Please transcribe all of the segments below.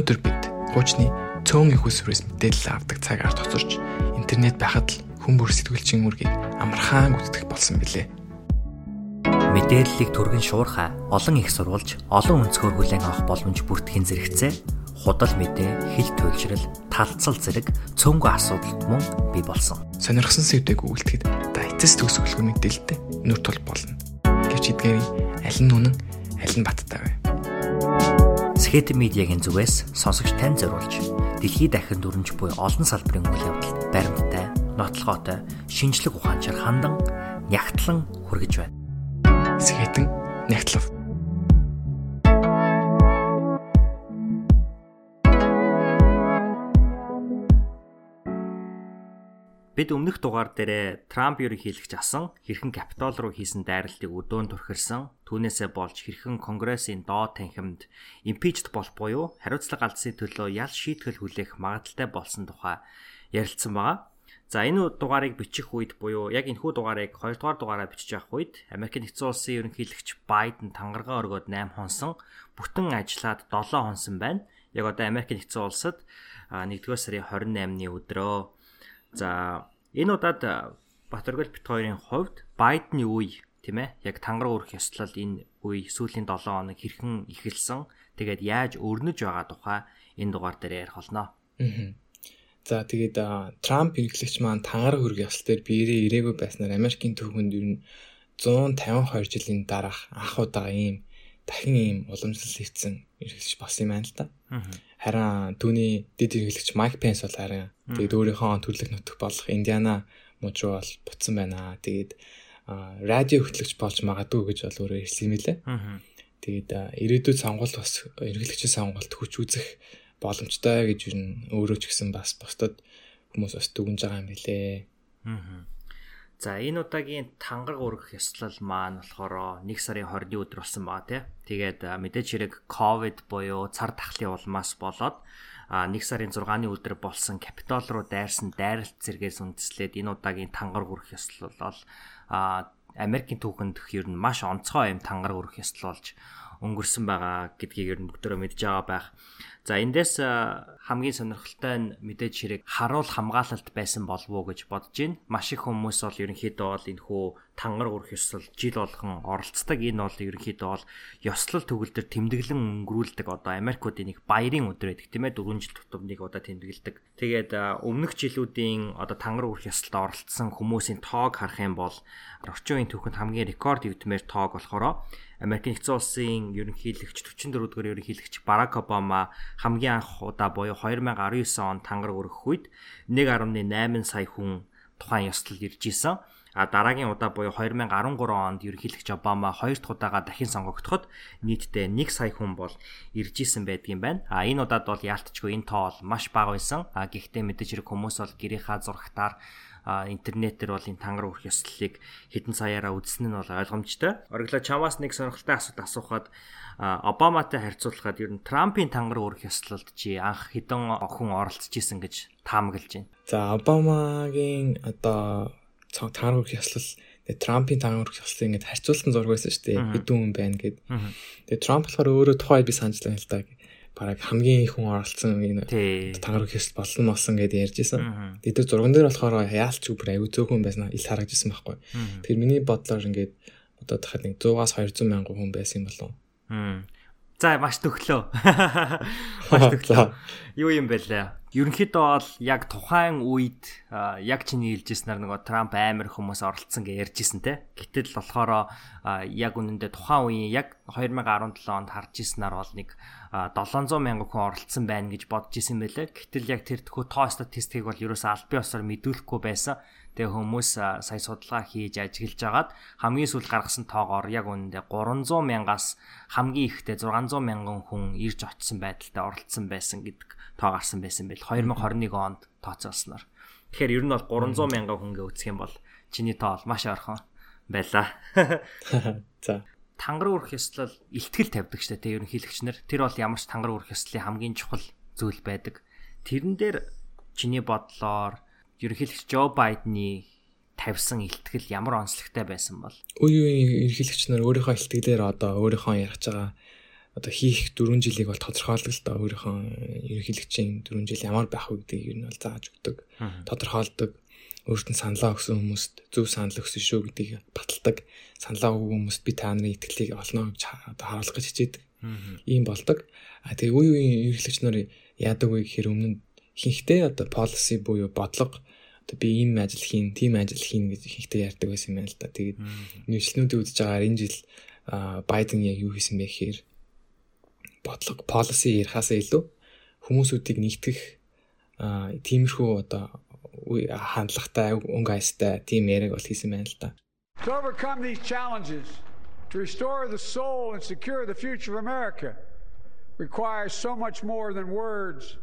Өнөөдөр бид хуучны цөөн их усрээс мэдээлэл авдаг цагаар тоцорч интернет байхад л хүмүүр сэтгүүлчийн үргийг амархан гүйцэтгэх болсон билээ. Мэдээллийг түргэн шуурхай олон их сурвалж олон өнцгөр хүлээн авах боломж бүртгэн зэрэгцээ худал мэдээ, хил туйлшрал, талцал зэрэг цөөнгөө асуудалд мөн бий болсон. Сонирхсан сэвдэг үйлдэхэд та эцэс төгсгөлгүй мэдээлэлтэй нүр тул болно. Гэвч эдгээр аль нь үнэн, аль нь баттай вэ? Скет медиагийн зүгээс сонсогч тань зориулж дэлхийд дахин дүрмж буй олон салбарын үйл явдал баримттай, нотлогоотой, шинжлэх ухаанчаар хандан нягтлан хүргэж байна. Скетэн нягтлав Бид өмнөх дугаар дээрээ Трамп ерөнхийлөгч асан хэрхэн Капитол руу хийсэн дайралтыг өдөөн турхирсан түүнээсээ болж хэрхэн Конгрессийн доод танхимд импичд болох буюу хариуцлага алдсны төлөө ял шийтгэл хүлээх магадaltaй болсон тухай ярилцсан байгаа. За энэ дугаарыг бичих үед буюу яг энэхүү дугаарыг 2 дугаар дугаараа бичиж явах үед Америк нэгдсэн улсын ерөнхийлөгч Байден тангараа өргөд 8 хонсон бүтэн ажиллаад 7 хонсон байна. Яг одоо Америк нэгдсэн улсад 1-р сарын 28-ны өдрөө За энэ удаад Батөргөл бит хоёрын хувьд Байдны үе тийм ээ яг тангар өрөх ёслол энэ үе сүүлийн 7 хоног хэрхэн эхэлсэн тэгээд яаж өрнөж байгаа тухай энэ дугаар дээр ярих болно. За тэгээд Трамп хэрэглэгч маань тангар өрөх ёслол дээр биерээ ирээгүй байснаар Америкийн төвхөнд ер нь 152 жилийн дараах анх удаа ийм дахин ийм уламжлал хийсэн эргэлж болсон юм байна л да. Харин түүний дэд эргэлэгч Майк Пенс бол харин тэгээд өөрийнхөө төрлөх нутаг болох Индиана мужи руу бол буцсан байна. Тэгээд радио хөтлөгч болж магадгүй гэж бол өөрөө хэлсэн юм лээ. Тэгээд ирээдүйд сонгуульд бас эргэлэгчийн сонгуульд хүч үзэх боломжтой гэж юу н өөрөө ч гэсэн бас бусдад хүмүүс бас дүгнж байгаа юм билээ. Аа. За энэ удаагийн тангар өргөх ёслол маань болохоор 1 сарын 20-ны өдөр болсон байгаа тий. Тэгээд мэдээж хэрэг ковид буюу цар тахлын улмаас болоод 1 сарын 6-ны өдөр болсон Капитол руу дайрсан дайралт зэргээс үндэслээд энэ удаагийн тангар өргөх ёслол бол Америкийн түүхэнд ер нь маш онцгой юм тангар өргөх ёслол болж өнгөрсөн байгаа гэдгийг ер нь бүгдөө мэдж байгаа байх. За эндээс хамгийн сонирхолтой нь мэдээж хэрэг харуул хамгаалалт байсан болов уу гэж бодож байна. Маш их хүмүүс бол ерөнхийдөө бол энэ хүү тангар өрх ёслол жил болгон оролцдог. Энэ бол ерөнхийдөө бол ёслол төгөлдөр тэмдэглэн өнгөрүүлдэг одоо Америкуудын нэг баярын өдөр байдаг тийм ээ 4 жил тутам нэг удаа тэмдэглэдэг. Тэгээд өмнөх жилүүдийн одоо тангар өрх ёслолд оролцсон хүмүүсийн тоог харах юм бол орчин үеийн түүхэнд хамгийн рекорд өвдмээр тоог болохоор Америк нэгдсэн улсын ерөнхийлөгч 44 дугаар ерөнхийлөгч Барак Обама хамгийн анх удаа буюу 2019 онд тангар өргөх үед 1.8 сая хүн тухайн ёслол ирж исэн. А дараагийн удаа буюу 2013 онд ерөнхийлөгч Обама хоёр дахь удаага дахин сонгогдоход нийтдээ 1 сая хүн бол ирж исэн байдгийн байна. А энэ удаад бол яалтчгүй энэ тоо маш бага байсан. А гэхдээ мэдээж хэрэг хүмүүс бол гэрийнхаа зурагтаар интернетээр бол энэ тангар үрх ёслолыг хэдэн саяараа үзсэн нь бол ойлгомжтой. Ориглоо чамаас нэг сонирхолтой асуулт асуухад Обаматай харьцуулахад ер нь Трампын тангар үрх ёслолд чи анх хэдэн охин оролцож исэн гэж таамаглаж байна. За Обамагийн одоо тангар үрх ёслол Трампын тангар ёслолыг ингэж харьцуулсан зураг байсан шүү дээ. Хэдэн хүн байна гэд. Тэгээ Трамп болохоор өөрөө тухайд би санаж байна л да бараг хамгийн их хүн оролцсон энэ тагар хэсэл болсон болсон гэдээ ярьж исэн. Тэгээд тэр зурган дээр болохоор яалч бүр аюу зөөхөн байсан ил харагдсан байхгүй. Тэр миний бодлоор ингээд одоо дахиад нэг 100-аас 200 мянган хүн байсан юм болов. За маш төглөө. Маш төглөө. Юу юм бэ лээ? Ерөнхийдөө бол яг тухайн үед яг чиний хэлжсэнээр нөгөө Трамп амар хүмүүс оролцсон гэж ярьжсэн те. Гэтэл болохоор яг үнэндээ тухайн үеийн яг 2017 онд харж ирснээр бол нэг 700 мянган хүн оролцсон байна гэж бодож исэн байлээ. Гэтэл яг тэр тхүү тоо статистикийг бол ерөөсөө аль бие усаар мэдүүлэхгүй байсан. Тэгээ хүмүүс сая судалгаа хийж ажиглаж агаад хамгийн сүүл гаргасан тоогоор яг үнэндээ 300 мянгаас хамгийн ихдээ 600 мянган хүн ирж очсон байдалтай оролцсон байсан гэдэг тоо гарсан байсан байл 2021 онд тооцоолсноор. Тэгэхээр ер нь бол 300 мянган хүнгээ үүсэх юм бол чиний тоо бол маш ойрхон байлаа. За тангар үрх ёслол илтгэл тавьдаг штэ тэ ерөнхийлөгч нар. Тэр бол ямар ч тангар үрх ёслолын хамгийн чухал зүйл байдаг. Тэрэн дээр чиний бодлоор ерөнхийлөгч Жо Байдны тавьсан илтгэл ямар онцлогтой байсан бол? Үе үеийн ерөнхийлөгч нар өөрийнхөө илтгэлээр одоо өөрийнхөө ярих байгаа одоо хийх 4 жилийг бол тодорхойлдог л да өөрийнхөө ерөнхийлөгчийн 4 жил ямар байх вэ гэдгийг ер нь бол зааж өгдөг. Тодорхойлдог өөрт нь саналаа өгсөн хүмүүст зөв санал өгсөн шүү гэдгийг баталдаг. Саналаа өгсөн хүмүүст би та нарын итгэлийг олно гэж харуулах гэж хичээдэг. Ийм болдог. А тэгээ үе үеийн ерөнхийлөгч нар яадаг вэ гэхээр өмнө ихэнхдээ одоо policy буюу бодлого одоо би ийм ажил хийн, тийм ажил хийн гэж ихэнхдээ ярьдаг байсан юм байна л да. Тэгээд нийслэлнүүдийн үзэж байгаагаар энэ жил Байден яг юу хийсэн бэ гэхээр бодлого policy ярихаасаа илүү хүмүүсүүдийг нэгтгэх тиймэрхүү одоо хандлагатай өнгө айстай тийм яриаг бол хийсэн байна л да. To overcome these challenges to restore the soul and secure the future of America requires so much more than words.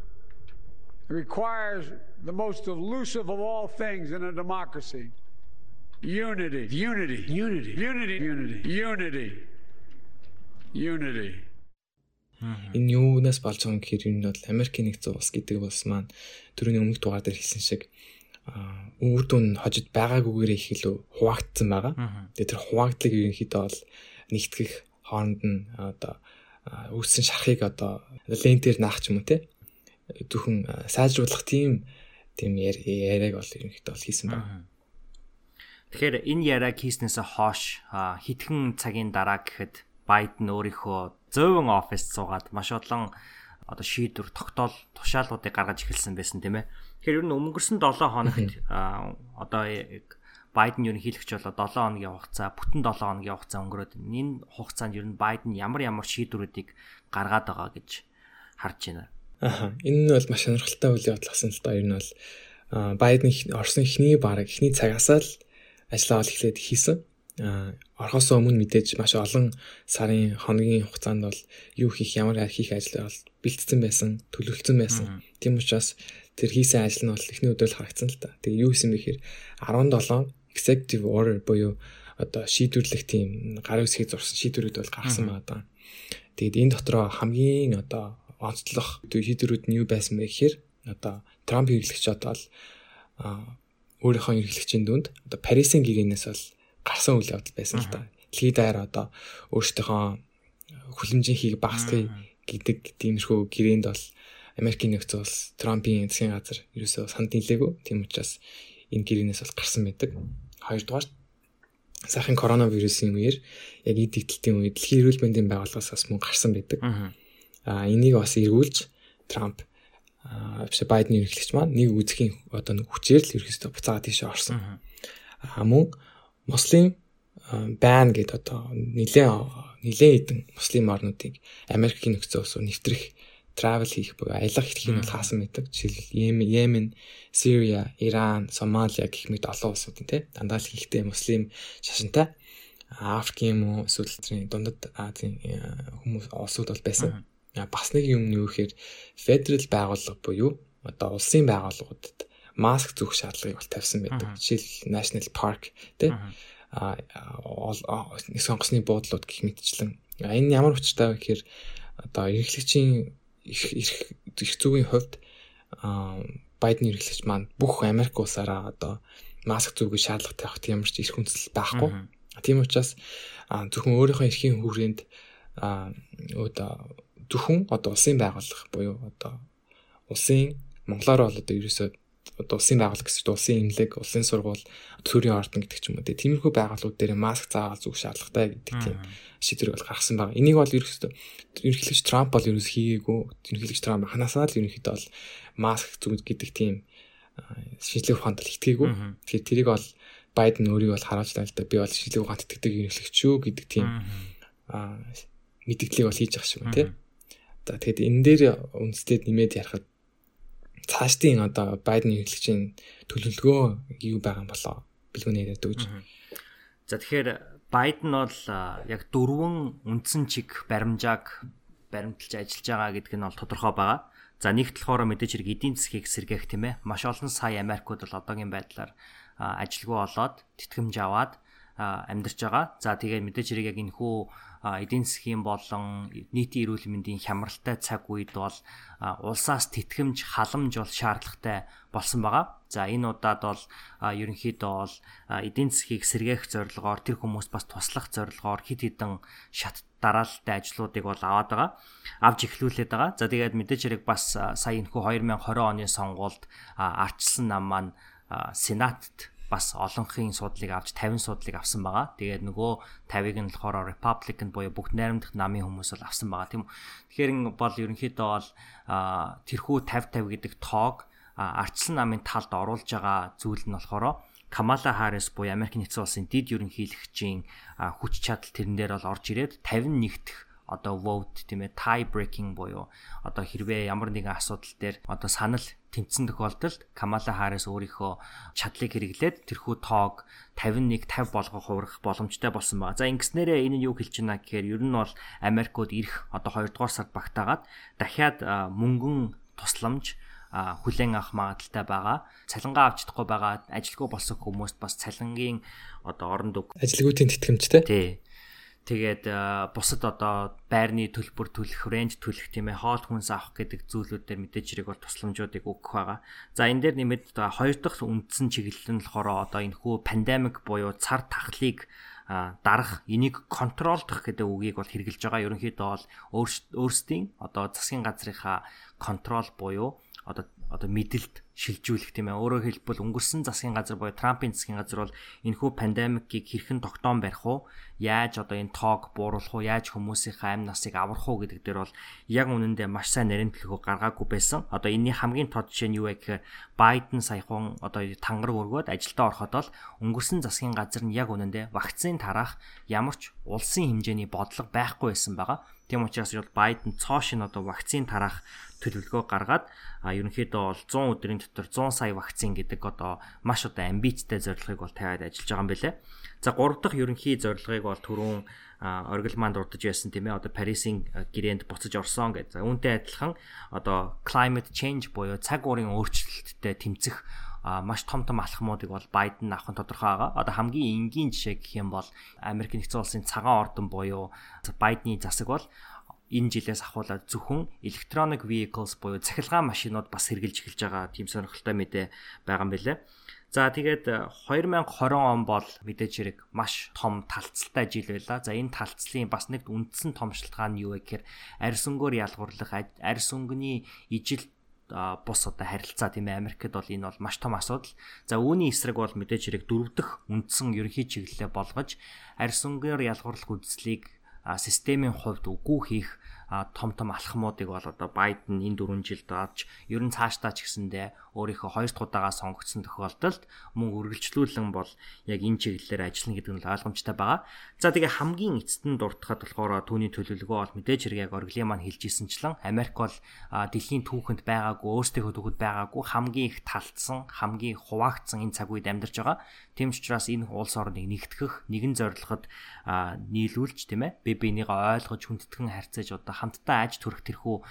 It requires the most elusive of all things in a democracy. Unity, unity, unity, unity, unity, unity. Unity. Энэ юунаас болж байгаа юм гэхээр энэ бол Америкийн нэгдсэн улс гэдэг улс маань түрүүний өмнөх дугаар дээр хэлсэн шиг үр дүн хожид байгаагүйгээр их илүү хуваагдсан байгаа. Тэгээ тэр хуваагдлыг ерөнхийдөө бол нэгтгэх хооронд нь одоо үүссэн шархыг одоо лентээр наах ч юм уу те зөвхөн сайжруулах тийм тийм яриаг бол ерөнхийдөө бол хийсэн байна. Тэгэхээр энэ яриаг хийснээс хойш хитгэн цагийн дараа гэхэд Байден өөрийнхөө зөөвөн оффист суугаад маш олон одоо шийдвэр тогтоол тушаалуудыг гаргаж эхэлсэн байсан тийм ээ. Тэгэхээр ер нь өнгөрсөн 7 хоногт одоо Байден ерөнхийлөгч болоо 7 хоногийн хугацаа, бүтэн 7 хоногийн хугацаа өнгөрөөд энэ хугацаанд ер нь Байден ямар ямар шийдвэрүүдийг гаргаад байгаа гэж харж байна. Аа энэ нь бол маш сонирхолтой үйл явдал болсон л да. Ер нь бол Байден Орсын ихний баг ихний цагаасаа л ажиллаа ол эхлээд хийсэн. Аа орхосоо өмнө мэдээж маш олон сарын хоногийн хугацаанд бол юу хийх ямар хийх ажил бол бэлтцсэн байсан, төлөвлөсөн байсан. Тийм учраас тэр хийсэн ажил нь бол эхний өдөр л харагдсан л да. Тэгээ юу хийсэн бэ гэхээр 17 executive order буюу одоо шийдвэрлэх тийм гар үсгийг зурсан шийдвэрүүд бол гаргасан байгаа даа. Тэгээд энэ дотроо хамгийн одоо онцлох шийдвэрүүд нь юу байсан бэ гэхээр одоо Трамп хэрэглэгч одоо л өөрийнхөө хэрэглэгчийн дүнд одоо Парисын гэрээнээс бол гарсан үйл явдал байсан л да. Дэлхийд даяар одоо өөрсдийнхөө хүлэмжийн хийг багасгахыг гэдэг тиймэрхүү гэрээнд бол Америкийн нэгдсэн улс Трампын засгийн газар ерөөсөө санд нийлээгүй. Тийм учраас энэ гэрээнээс бол гарсан байдаг. Хоёрдугаар сайхан коронавирусын үеэр яг эд дэгдэлтийн үед дэлхийн эрүүл мэндийн байгууллагаас бас мөн гарсан байдаг. Аа энийг бас эргүүлж Трамп биш Байден ерөнхийлөгч маань нэг үзхийн одоо нэг хүчээр л ерөөсөө буцаагаад тийшээ орсон. Аа мөн муслим байн гэд одоо нэлээ нэлээ хэдэн муслим орнуудыг Америкийн нөхцөл улс нэвтрэх travel хийх буюу аялах хэлхийг нь бол хаасан байдаг. Жишээл Йемен, Сирия, Иран, Сомалия гэх мэт олон улсууд нь те дандаа л хийхтэй муслим шашинтай Африкийн юм уу эсвэл тэрний дундад Азийн хүмүүс улсууд бол байсан. Бас нэг юм нь юу гэхээр федерал байгууллага буюу одоо улсын байгууллагуудад маск зүүх шаардлагыг бол тавьсан байдаг. Жишээл National Park те а нэг сонгосны буудлууд гэх мэтчлэн. Энэ ямар учиртай вэ гэхээр одоо эрхлэгчийн их их зүгийн хувьд Байден эрхлэгч маань бүх Америк улсаараа одоо маск зүгөө шаардлагатай тийм ямар ч эрх хүнсэл байхгүй. Тийм учраас зөвхөн өөрийнхөө эрхийн хүрээнд одоо зөвхөн одоо улсын байгууллага буюу одоо улсын монголоор бол одоо ерөөсөө одоо улсын байгууллага гэсэн чинь улсын имлэг, улсын сургууль, төрийн ордон гэдэг ч юм уу тиймэрхүү байгууллагууд дээр маск заавал зүг шаардлагатай гэдэг тийм шийдвэрийг бол гаргасан байна. Энийг бол ерөөсөө ерөнхийлөгч Трамп бол ерөөс хийгээгүй. Ерөнхийлөгч Трамп ханасаа л ерөнхийдөө бол маск зүг гэдэг тийм шийдлэг ухаанд л итгээгүй. Тэгэхээр тэрийг бол Байден өөрийг бол харуулж байна л да. Би бол шийдлэг ухаанд итгэдэг ерөнхийлөгч шүү гэдэг тийм мэдээллийг бол хийж байгаа шүү тий. За тэгэхэд энэ дээр үндэстэд нэмээд ярихад цаашдын одоо Байден хэрэглэгчийн төлөвлөгөө юу байгаа юм болоо бэлгүүнээ яриад өгч. За тэгэхээр Байден бол яг дөрвөн үндсэн чиг баримжааг баримталж ажиллаж байгаа гэдэг нь бол тодорхой байгаа. За нэгт болохоор мэдээж хэрэг эдийн засгийг сэргээх тийм ээ. Маш олон сая Америкууд бол одоогийн байдлаар ажилгүй болоод тэтгэмж аваад амьдарч байгаа. За тэгээ мэдээж хэрэг яг энэ хүү эдийн засгийн болон нийтийн эрүүл мэндийн хямралтай цаг үед бол улсаас тэтгэмж халамж бол шаардлагатай болсон байгаа. За энэ удаад бол ерөнхийдөө бол эдийн засгийг сэргээх зорилгоор тэр хүмүүс бас туслах зорилгоор хид хідэн шат дараалалтай ажлуудыг бол аваад байгаа. Авж эхлүүлээд байгаа. За тэгээд мэдээж хэрэг бас сая энэхүү 2020 оны сонгуульд арчилсан нам маань Сенатт бас олонхын судлыг авч 50 судлыг авсан байгаа. Тэгээд нөгөө 50-ыг нь болохоор Republican буюу бүгд найрамдах намын хүмүүс бол авсан байгаа тийм үү. Тэгэхээр энэ бол ерөнхийдөө бол тэрхүү 50 50 гэдэг тоог арчсан намын талд оруулж байгаа зүйл нь болохоор Камала Харрис буюу Америк нэгдсэн улсын дид ерөнхийлөгчийн хүч чадал тэрэн дээр бол орж ирээд 50 нэгдэх одоо vote тийм ээ tie breaking буюу одоо хэрвээ ямар нэгэн асуудал дээр одоо санал тэмцсэн тохиолдолд Камала Харрис өөрийнхөө чадлыг хэрэглээд тэрхүү тоог 51 50 болгох хувирах боломжтой болсон байна. За ингэснээрээ энэ нь юу хэлж байна гэхээр ер нь бол Америкууд ирэх одоо 2 дугаар сард багтаагаад дахиад мөнгөн тусламж хүлээн авах магадaltaй байгаа. Цалингаа авч чадахгүй байгаа ажилгүй болсон хүмүүст бас цалингийн одоо оронд үг. Ажилгүйдийн тэтгэмжтэй. Тий. Тэгээд бусад одоо байрны төлбөр төлөх, рент төлөх тийм ээ, хоол хүнс авах гэдэг зүйлүүдээр мэдээж хэрэг бол тусламжуудыг өгөх байгаа. За энэ дээр нэмээд хоёр дахь үндсэн чиглэл нь болохоор одоо энэ хүү пандемик буюу цар тахлыг дарах энийг контролдох гэдэг үгийг бол хэрэгжилж байгаа. Ерөнхийдөө бол өөрсдийн одоо засгийн газрынхаа контрол буюу одоо одоо мэдэлд шилжүүлэх тийм ээ. Өөрөөр хэлбэл өнгөрсөн засгийн газар буюу Трампын засгийн газар бол энэхүү пандемикийг хэрхэн тогтоон барих уу, яаж одоо энэ тоог бууруулах уу, яаж хүмүүсийнхээ амь насыг аврах уу гэдэг дээр бол яг үнэндээ маш сайн нарийн төлөвөө гаргаагүй байсан. Одоо энэний хамгийн тод жишээ нь юу вэ гэхээр Байден саяхан одоо тангараг өргөөд ажилдаа ороход бол өнгөрсөн засгийн газар нь яг үнэндээ вакцины тараах ямар ч улсын хэмжээний бодлого байхгүй байсан байгаа. Тийм учраас бол Байден цоошин одоо вакцины тараах төлөвлөгөө гаргаад а ерөнхийдөө бол 100 өдрийн дотор 100 сая вакцин гэдэг одоо маш одоо амбицтай зорилгыг бол тавиад ажиллаж байгаа юм билэ. За 3 дахь ерөнхий зорилгыг бол түрүүн оргилманд дурдж байсан тийм ээ одоо Парисын гэрээнд буцаж орсон гэж. За үүнтэй адилхан одоо climate change буюу цаг уурын өөрчлөлттэй тэмцэх маш том том алхмуудыг бол Байден авах нь тодорхой байгаа. Одоо хамгийн энгийн жишээ гэх юм бол Америк нэгдсэн улсын цагаан ордон буюу Байдны засаг бол энэ жилээс ахуулаад зөвхөн electronic vehicles буюу цахилгаан машинууд бас хэрглэж эхэлж байгаа тийм сонирхолтой мэдээ байгаа юм билэ. За тэгээд 2020 он бол мэдээж хэрэг маш том талцалтай жил байлаа. За энэ талцлын бас нэг үндсэн том шалтгаан нь юу вэ гэхээр арьс өнгөөр ялгуурлах, арьс өнгөний ижил бус одоо харилцаа тийм ээ Америкт бол энэ бол маш том асуудал. За үүний эсрэг бол мэдээж хэрэг дөрөвдөх үндсэн ерөнхий чиглэлээ болгож арьс өнгөөр ялгуурлах үзлийг системийн хувьд үгүй хийх том том алхмуудыг бол одоо Байден энэ 4 жилд авч ер нь цаашдаа ч гэсэндээ өөрийнхөө хоёр дахь удаага сонгогдсон тохиолдолд мөн үргэлжлүүлэн бол яг энэ чиглэлээр ажиллана гэдэг нь ойлгомжтой байгаа. За тэгээ хамгийн эцэст нь дуртахад болохоор түүний төлөвлөгөө бол мэдээж хэрэг яг орглын маань хэлжсэнчлэн Америк бол дэлхийн түүхэнд байгаагүй өөрсдийнхөө түүхэд байгаагүй хамгийн их талцсан, хамгийн хуваагдсан энэ цаг үед амьдарч байгаа. Тийм учраас энэ улс орныг нэгтгэх, нэгэн зорилгод нийлүүлж тийм ээ бие бинийгээ ойлгож хүндэтгэн харьцаж одоо хамтдаа аж төрөх тэрхүү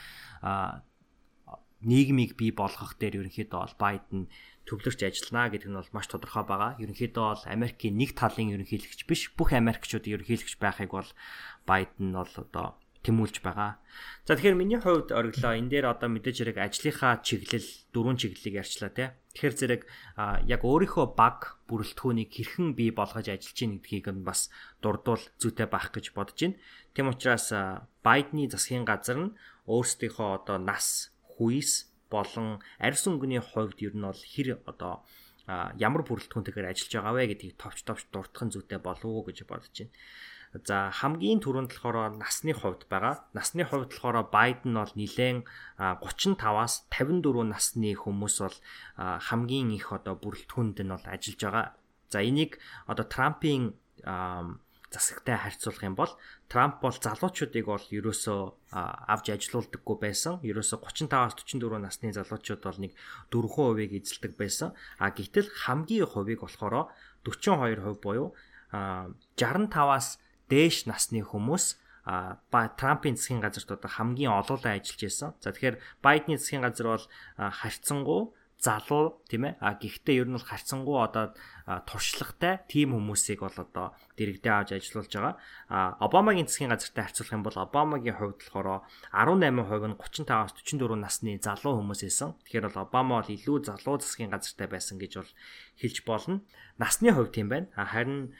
нийгмийг бий болгох дээр ерөнхийдөө бол Байден төвлөрч ажиллана гэдэг нь бол маш тодорхой байгаа. Ерөнхийдөө бол Америкийн нэг талын ерөнхийлөгч биш бүх Америкчууд ерөнхийлөгч байхыг бол Байден бол одоо тэмүүлж байгаа. За тэгэхээр миний хувьд ориглоо энэ дээр одоо мэдээж хэрэг ажлынхаа чиглэл дөрвөн чиглэлийг ярьчлаа тий. Тэгэхээр зэрэг яг өөрийнхөө баг бүрэлдэхүүнийг хэрхэн бий болгож ажиллаж ийн гэдгийг нь бас дурдвал зүйтэй байх гэж бодож байна. Тэм учраас Байдны засгийн газар нь өөрсдийнхөө одоо нас хүйс болон арьс өнгөний хувьд ер нь бол хэр одоо ямар бүрэлдэхүүнтэйгээр ажиллаж байгаа вэ гэдгийг товч товч дуртахын зүйтэй болов уу гэж бодож байна. За хамгийн түрүүнд болохоор насны хувьд байгаа. Насны хувьд болохоор Байден бол нэлээд 35-аас 54 насны хүмүүс бол хамгийн их одоо бүрэлдэхүүнд нь бол ажиллаж байгаа. За энийг одоо Трампын засагтай харьцуулах юм бол Трамп бол залуучуудыг бол ерөөсөө авч ажилуулдаггүй байсан. Ерөөсөө 35-аас 44 насны залуучууд бол нэг 4%-ыг эзэлдэг байсан. А гэтэл хамгийн хувийг болохоор 42% буюу 65-аас дээш насны хүмүүс а Трампын засгийн газарт одоо хамгийн олоолаа ажиллаж байсан. За тэгэхээр Байдны засгийн газар бол харьцангуй залуу тийм ээ? А гэхдээ ер нь бол харьцангуй одоо туршлагатай тим хүмүүсийг бол одоо дэрэгдээ авч ажиллуулж байгаа. А Обамагийн засгийн газартай харьцуулах юм бол Обамагийн хувьд болохоор 18% нь 35-аас 44 насны залуу хүмүүс байсан. Тэгэхээр бол Обама бол илүү залуу засгийн газартай байсан гэж бол хэлж болно. Насны хувьд тийм байна. Харин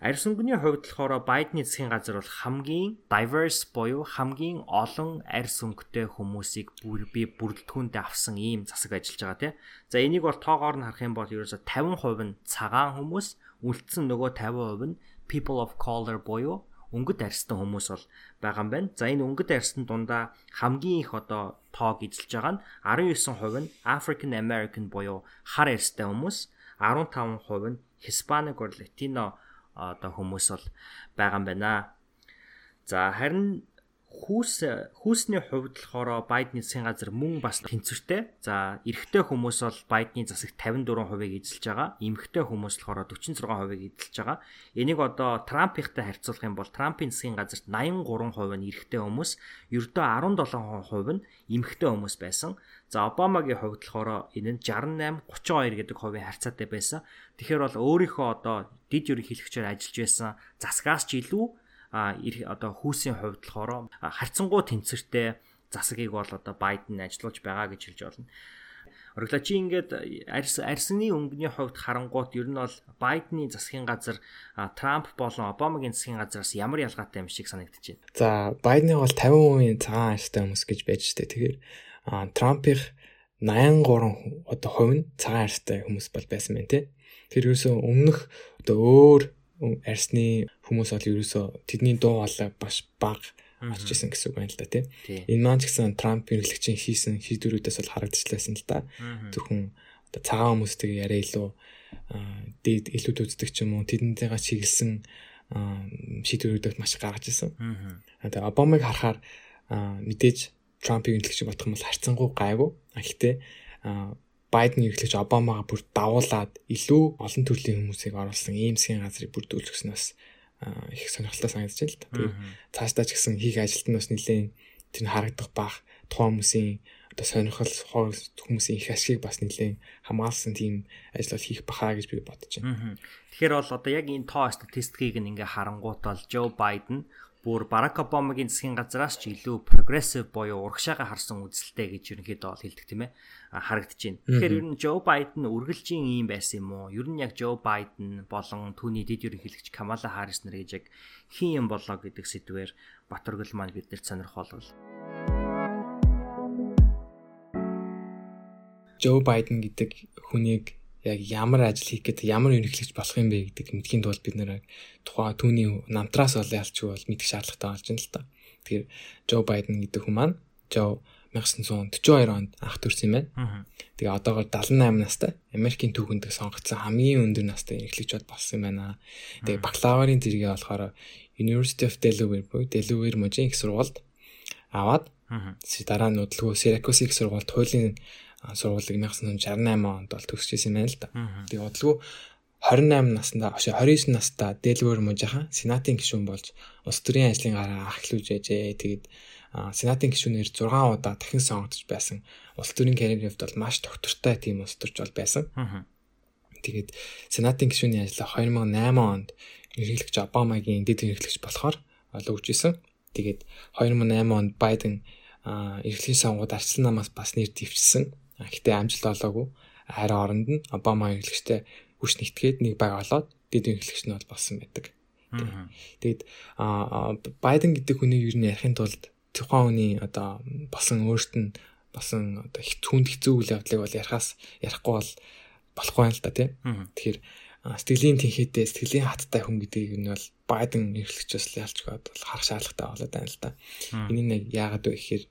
Арьс өнгөний хувьд болохоор Байдны засгийн газар бол хамгийн diverse буюу хамгийн олон арьс өнгөтэй хүмүүсийг бүр би бүрэлдэхүүндээ авсан ийм засаг ажиллаж байгаа тийм. За энийг бол тоогоор нь харах юм бол ерөөсө 50% нь цагаан хүмүүс, үлдсэн нөгөө 50% нь people of color буюу өнгөт арьстай хүмүүс бол байгаа юм байна. За энэ өнгөт арьсны дундаа хамгийн их одоо тоог эзэлж байгаа нь 19% нь African American буюу хар арьстай хүмүүс, 15% нь Hispanic or Latino одоо хүмүүс бол байгаа юм байна. За харин хүүс хүүсний хувьд болохоор Байдны засгийн газар мөн бас тэнцвэртэй. За эрэгтэй хүмүүс бол Байдны засагт 54%-ийг эзэлж байгаа. Эмэгтэй хүмүүс болохоор 46%-ийг эзэлж байгаа. Энийг одоо Трампийнхтай харьцуулах юм бол Трампын засгийн газарт 83% нь эрэгтэй хүмүүс, ердөө 17% нь эмэгтэй хүмүүс байсан. За Обамагийн хувьд болохоор энэ нь 68 32 гэдэг хувийн харьцаатай байсан. Тэгэхээр бол өөрийнхөө одоо дид ерөнхийлөгчөөр ажиллаж байсан засгаас ч илүү одоо хүүсийн хувьд болохоор харьцангуй тэнцвэртэй засгийг бол одоо Байден ажиллуулж байгаа гэж хэлж болно. Ориглаа чи ингээд арьс арьсны өнгөний хувьд харангуут ер нь бол Байдны засгийн газар Трамп болон Обамагийн засгийн газараас ямар ялгаатай юм шиг байна. За Байдны бол 50% цагаан арьстай хүмүүс гэж байж штэ. Тэгэхээр Трампих 83 одоо хувь нь цагаан арьстай хүмүүс бол байсан байна тий. Тэр ерөөсөө өмнөх одоо өөр арьсны хүмүүс бол ерөөсөө тэдний дуу хоолой баш баг очиж исэн гэсэн үг байна л да тийм. Энэ маань ч гэсэн Трамп хэрэглэгчийн хийсэн шийдвэрүүдээс бол харагдчихлаасан л да. Зөвхөн одоо цагаан хүмүүстэйгээ яриа илүү дээд илүүд үздэг ч юм уу тэднийгээ чиглэсэн шийдвэрүүдэд маш гаргаж исэн. Тэгээ Обамыг харахаар мэдээж Трампыг хэрэглэгч бодох юм бол харьцангуй гайгүй. Гэхдээ Байден ерөнхийлөгч Обамагаа бүр давуулаад илүү олон төрлийн хүмүүсийг оруулсан ийм засгийн газрыг бүрдүүлчихснээс их сонирхолтой санагдаж байна л да. Тэгээд цаашдаа ч гэсэн хийх ажилт нь бас нэлээд тэр харагдах бах. Тухайн хүмүүсийн одоо сонирхол хүмүүсийн их ашиг бас нэлээд хамгаалсан тийм ажил бол хийх бахаа гэж би бодож байна. Тэгэхээр бол одоо яг энэ тоо статистикийг ингээ харангуут бол Joe Biden бүр Барак Обамагийн засгийн газраас ч илүү прогрессив буюу урагшаага харсан үзэлтэй гэж ерөнхийдөө бол хэлдэг тийм ээ харагдаж байна. Тэгэхээр ер нь Жо Байден үргэлжийн юм байсан юм уу? Ер нь яг Жо Байден болон түүний дэд ерөнхийлөгч Камала Харрис нар гэж яг хин юм болоо гэдэг сэдвээр Батөргөл маань биднэрт сонирхолвол. Жо Байден гэдэг хүнийг яг ямар ажил хийх гэдэг ямар ерөнхийлөгч болох юм бэ гэдэг мэдхийн тулд бид нэр тухайн түүний намтраас бол ялчгүй бол мэдэх шаардлагатай болж байна л та. Тэгэхээр Джо Байден гэдэг хүн маань Джо 1942 онд анх төрсэн юм байна. Тэгээ одоогоор 78 настай Америкийн түүхэнд сонгогдсон хамгийн өндөр настай ерөнхийлөгч болсон юм байна. Тэгээ бакалаврын зэрэгээ болохоор University of Delaware буюу Delaware мужийн их сургуульд аваад дараа нь удалгүй Syracuse их сургуульд хуулийн сургуулийг 1968 онд бол төгсөжсэн юм байна л да. Тэгээ бодлого 28 наснда ошоо 29 настай Дэлгүүр мужийнхан сенатын гишүүн болж улс төрийн ажлын гараа ахлуулж яжээ. Тэгээд сенатын гишүүнээр 6 удаа дахин сонгогдож байсан улс төрийн хувьд бол маш доктортой тийм улс төрч бол байсан. Тэгээд сенатын гишүүний ажлаа 2008 онд эрхлэгч Обамагийн дэд эрхлэгч болохоор олгож исэн. Тэгээд 2008 онд Байден эрхлэлийн сонгууд арчлан намаас бас нэр дэвчсэн. Гэхдээ амжилт олоогүй. Харин оронд нь Обама хэрэглэгчтэй хүч нэгтгээд нэг баг олоод дэд хэрэглэгч нь бол болсон байдаг. Тэгээд Байден гэдэг хүнийг юу нэг ярихын тулд тухайн хүний одоо болсон өөрт нь болсон одоо их түнд хэцүү үйл явдлыг бол ярихаас ярихгүй бол болохгүй юм л да тийм. Тэгэхээр сэтгэлийн тэнхээтэй сэтгэлийн хаттай хүн гэдгийг нь бол Байден эрхлэгчээс л ялч гоод бол харах шаардлагатай болоод байна л да. Энэ нэг яагаад вэ гэхээр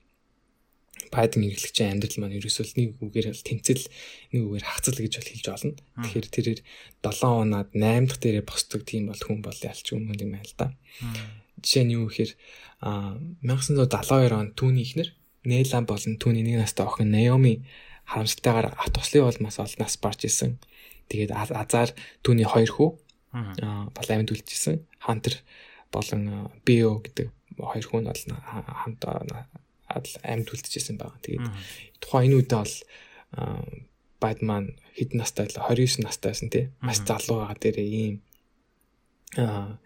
Python хэрэглэгчийн амьдрал маань ерөөсөө нэг үгээр бол тэмцэл нэг үгээр хацал гэж бол хэлж олно. Тэгэхээр тэрээр 7 унаад 8 дахь дээрээ босдог тийм бол хүн бол ялч юм юм байна л да. Жишээ нь юу гэхээр 1972 онд түүний ихнэр Нэлан болон түүний нэг настай охин Наоми харамсалтайгаар ат туслын улмаас олноос барж исэн. Тэгээд азар түүний хоёр хүү бол амьд үлдчихсэн. Хантер болон Био гэдэг хоёр хүн бол хамт амьд үлдчихсэн байгаа. Тэгээд тухайн энэ үедээ бол Байден маань хэд настай л 29 настай байсан тий. Маш залуу байгаа дээрээ ийм аа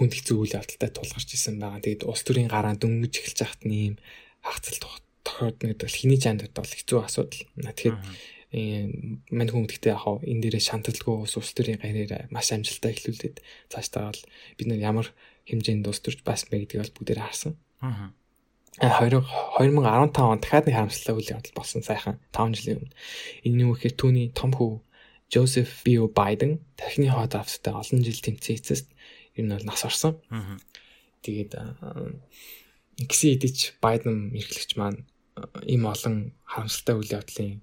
хүнд хэцүү үйл явдалтай тулгарч исэн байгаа. Тэгээд улс төрийн гараа дөнгөж эхэлж байхад нь ийм хагцал тохиодно гэдэг бол хиний чанд бол хэцүү асуудал. Тэгэхээр мань хүн гэхдээ яг энэ дээрээ шанталгүй улс төрийн гарьяараа маш амжилттай эхлүүлээд цаашдаа бол бид нар ямар хэмжээнд улс төрж байсан бэ гэдгийг бол бүгдээр харсан. Аа 2015 он дахиад нэг харамсалтай үйл явдал болсон сайхан 5 жилийн өмнө. Энэ юу гэхээр түүний том хүү Joseph Bio Biden тархины хоод австай олон жил тэмцээ эцэст нь бол нас орсон. Тэгээд гисэн идэж Biden эрхлэгч маань ийм олон харамсалтай үйл явдлын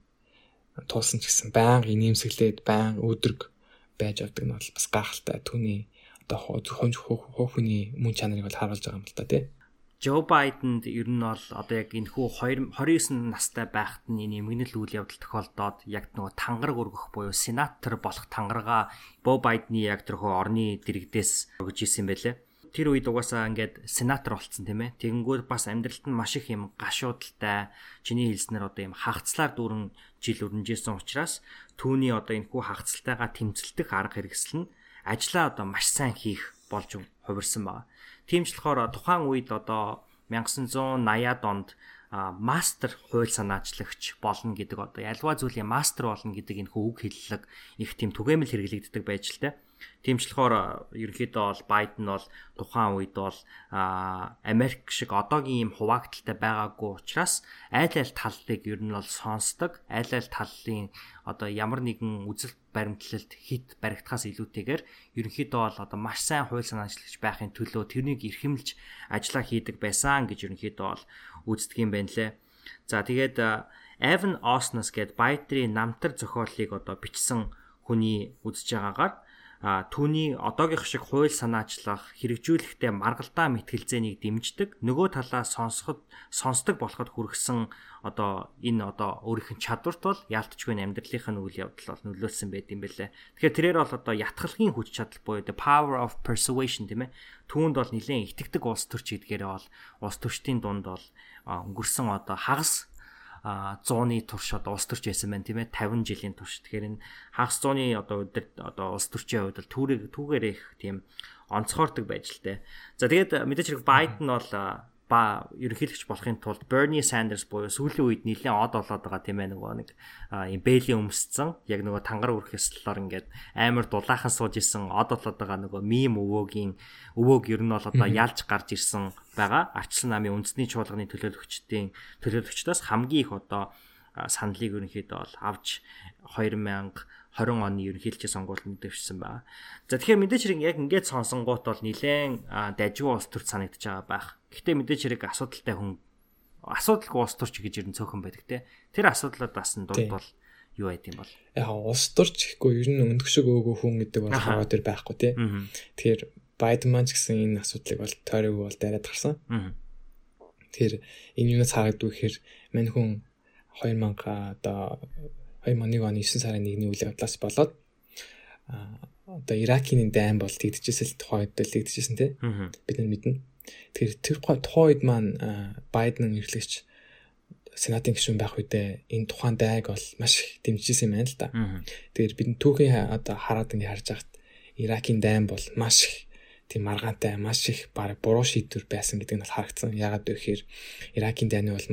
туулсан ч гэсэн байнга инээмсэглээд байнга өдрөг байж авдаг нь бол бас гайхалтай. Түүний одоо зөвхөн хөөхний мөн чанарыг бол харуулж байгаа юм л та тий. Жо Байденд ер нь бол одоо яг энэ хүү 29 настай байхад нь энэ эмгэнэл үйл явдал тохиолдоод яг нөгөө тангараг өргөх буюу сенатор болох тангарага Бо Байдны яг тэрхүү орны дэрэгдээс өгж исэн байлээ. Тэр үед угаасаа ингээд сенатор болцсон тийм ээ. Тэгэнгүүт бас амьдралд нь маш их юм гашуудалтай чиний хэлснээр одоо юм хагцлаар дүүрэн жил өрнжсэн учраас түүний одоо энэ хүү хагцлтайгаа тэмцэлдэх арга хэрэгсэл нь ажлаа одоо маш сайн хийх болж хувирсан байна Тиймч болохоор тухайн үед одоо 1980-аад онд мастер хууль санаачлагч болно гэдэг одоо альва зүйлийн мастер болно гэдэг энэ үг хэллэг их тийм түгээмэл хэрэглэгддэг байж л тэ. Тэмчлэхээр ерөнхийдөө бол Байден бол тухайн үед бол Америк шиг одоогийн юм хуваагдaltaй байгаагүй учраас айл айл таллыг ер нь бол сонсдог. Айл айл таллын одоо ямар нэгэн үзэл баримтлалд хит баригдахаас илүүтэйгээр ерөнхийдөө бол одоо маш сайн хууль санаачлагч байхын төлөө тэрнийг эрхэмлж ажиллаа хийдэг байсан гэж ерөнхийдөө бол үздэг юм байна лээ. За тэгээд Evan Osnos гээд Byte-ийн намтар зохиолыг одоо бичсэн хүний үзэж байгаагаар а түүний одоогийнх шиг хууль санаачлах хэрэгжүүлэхдээ маргалдаа мэтгэлзээнийг дэмждэг нөгөө талаа сонсоход сонсдог болоход хүргэсэн одоо энэ одоо өөрийнх нь чадварт бол яалтчгүй амьдралынх нь үйл явдал бол нөлөөлсөн байт юм бэлээ. Тэгэхээр тэрээр бол одоо ятгалгийн хүч чадал буюу the power of persuasion тийм ээ. Түүнд бол нэлээд итгэдэг улс төрч гэдгээрээ бол улс төрчдийн дунд бол өнгөрсөн одоо хагас 100-ны турш одоо улс төрч байсан байна тийм ээ 50 жилийн турш. Тэгэхээр энэ хагас 100-ны одоо өдөр одоо улс төрчийн хувьд бол түүрэг түүгээр их тийм онцгойрдог байж л дээ. За тэгээд мэдээж хэрэг Байден бол ба ерөнхийлөгч болохын тулд Bernie Sanders буюу сүүлийн үед нэлээд од болоод байгаа тийм ээ нөгөө нэг юм бэйли өмсцэн яг нөгөө тангар үрэх ёслолоор ингээд амар дулаахан сууж исэн од болоод байгаа нөгөө мим өвөөгийн өвөөг ер нь бол одоо ялж гарч ирсэн байгаа. Арчсан намын үндэсний чуулганы төлөөлөгчдийн төлөөлөгчдөөс хамгийн их одоо саналыг ерөнхийдөө бол авч 2000 20 оны ерөнхийлөгчийн сонгуульд мэдвэрсэн байна. За тэгэхээр мэдээч хэрэг яг ингээд сонсонгуут бол нилээн дажгүй улс төрч санагдаж байгаа байх. Гэхдээ мэдээч хэрэг асуудалтай хүн асуудалгүй улс төрч гэж ер нь цөөхөн байдаг те. Тэр асуудлууд бас дунд бол юу байд юм бол. Яг улс төрч гэхгүй ер нь өндөгшөг өөгөө хүн гэдэг бол хаваа дээр байхгүй те. Тэгэхээр Байден маань ч гэсэн энэ асуудлыг бол тойрог бол дараад гарсан. Тэгэхээр энэ юунаас харагддаг гэхээр мань хүн 2000 одоо 2001 оны 9 сарын 1-ний үйл явдлаас болоод одоо Иракийн дайн бол тэгдэжсэн л тухайд л тэгдэжсэн тий. Бид нар мэднэ. Тэгэхээр тэр тухайн үед маань Байден эрхлэгч сенатын гишүүн байх үедээ энэ тухайн дайг бол маш их дэмжижсэн юм байна л да. Тэгэхээр бид түүхийн одоо хараад ингэ харж байхад Иракийн дайн бол маш их тийм маргаантай маш их баг буруу шийдвэр байсан гэдэг нь бол харагдсан. Ягаад гэвэл Иракийн дайны бол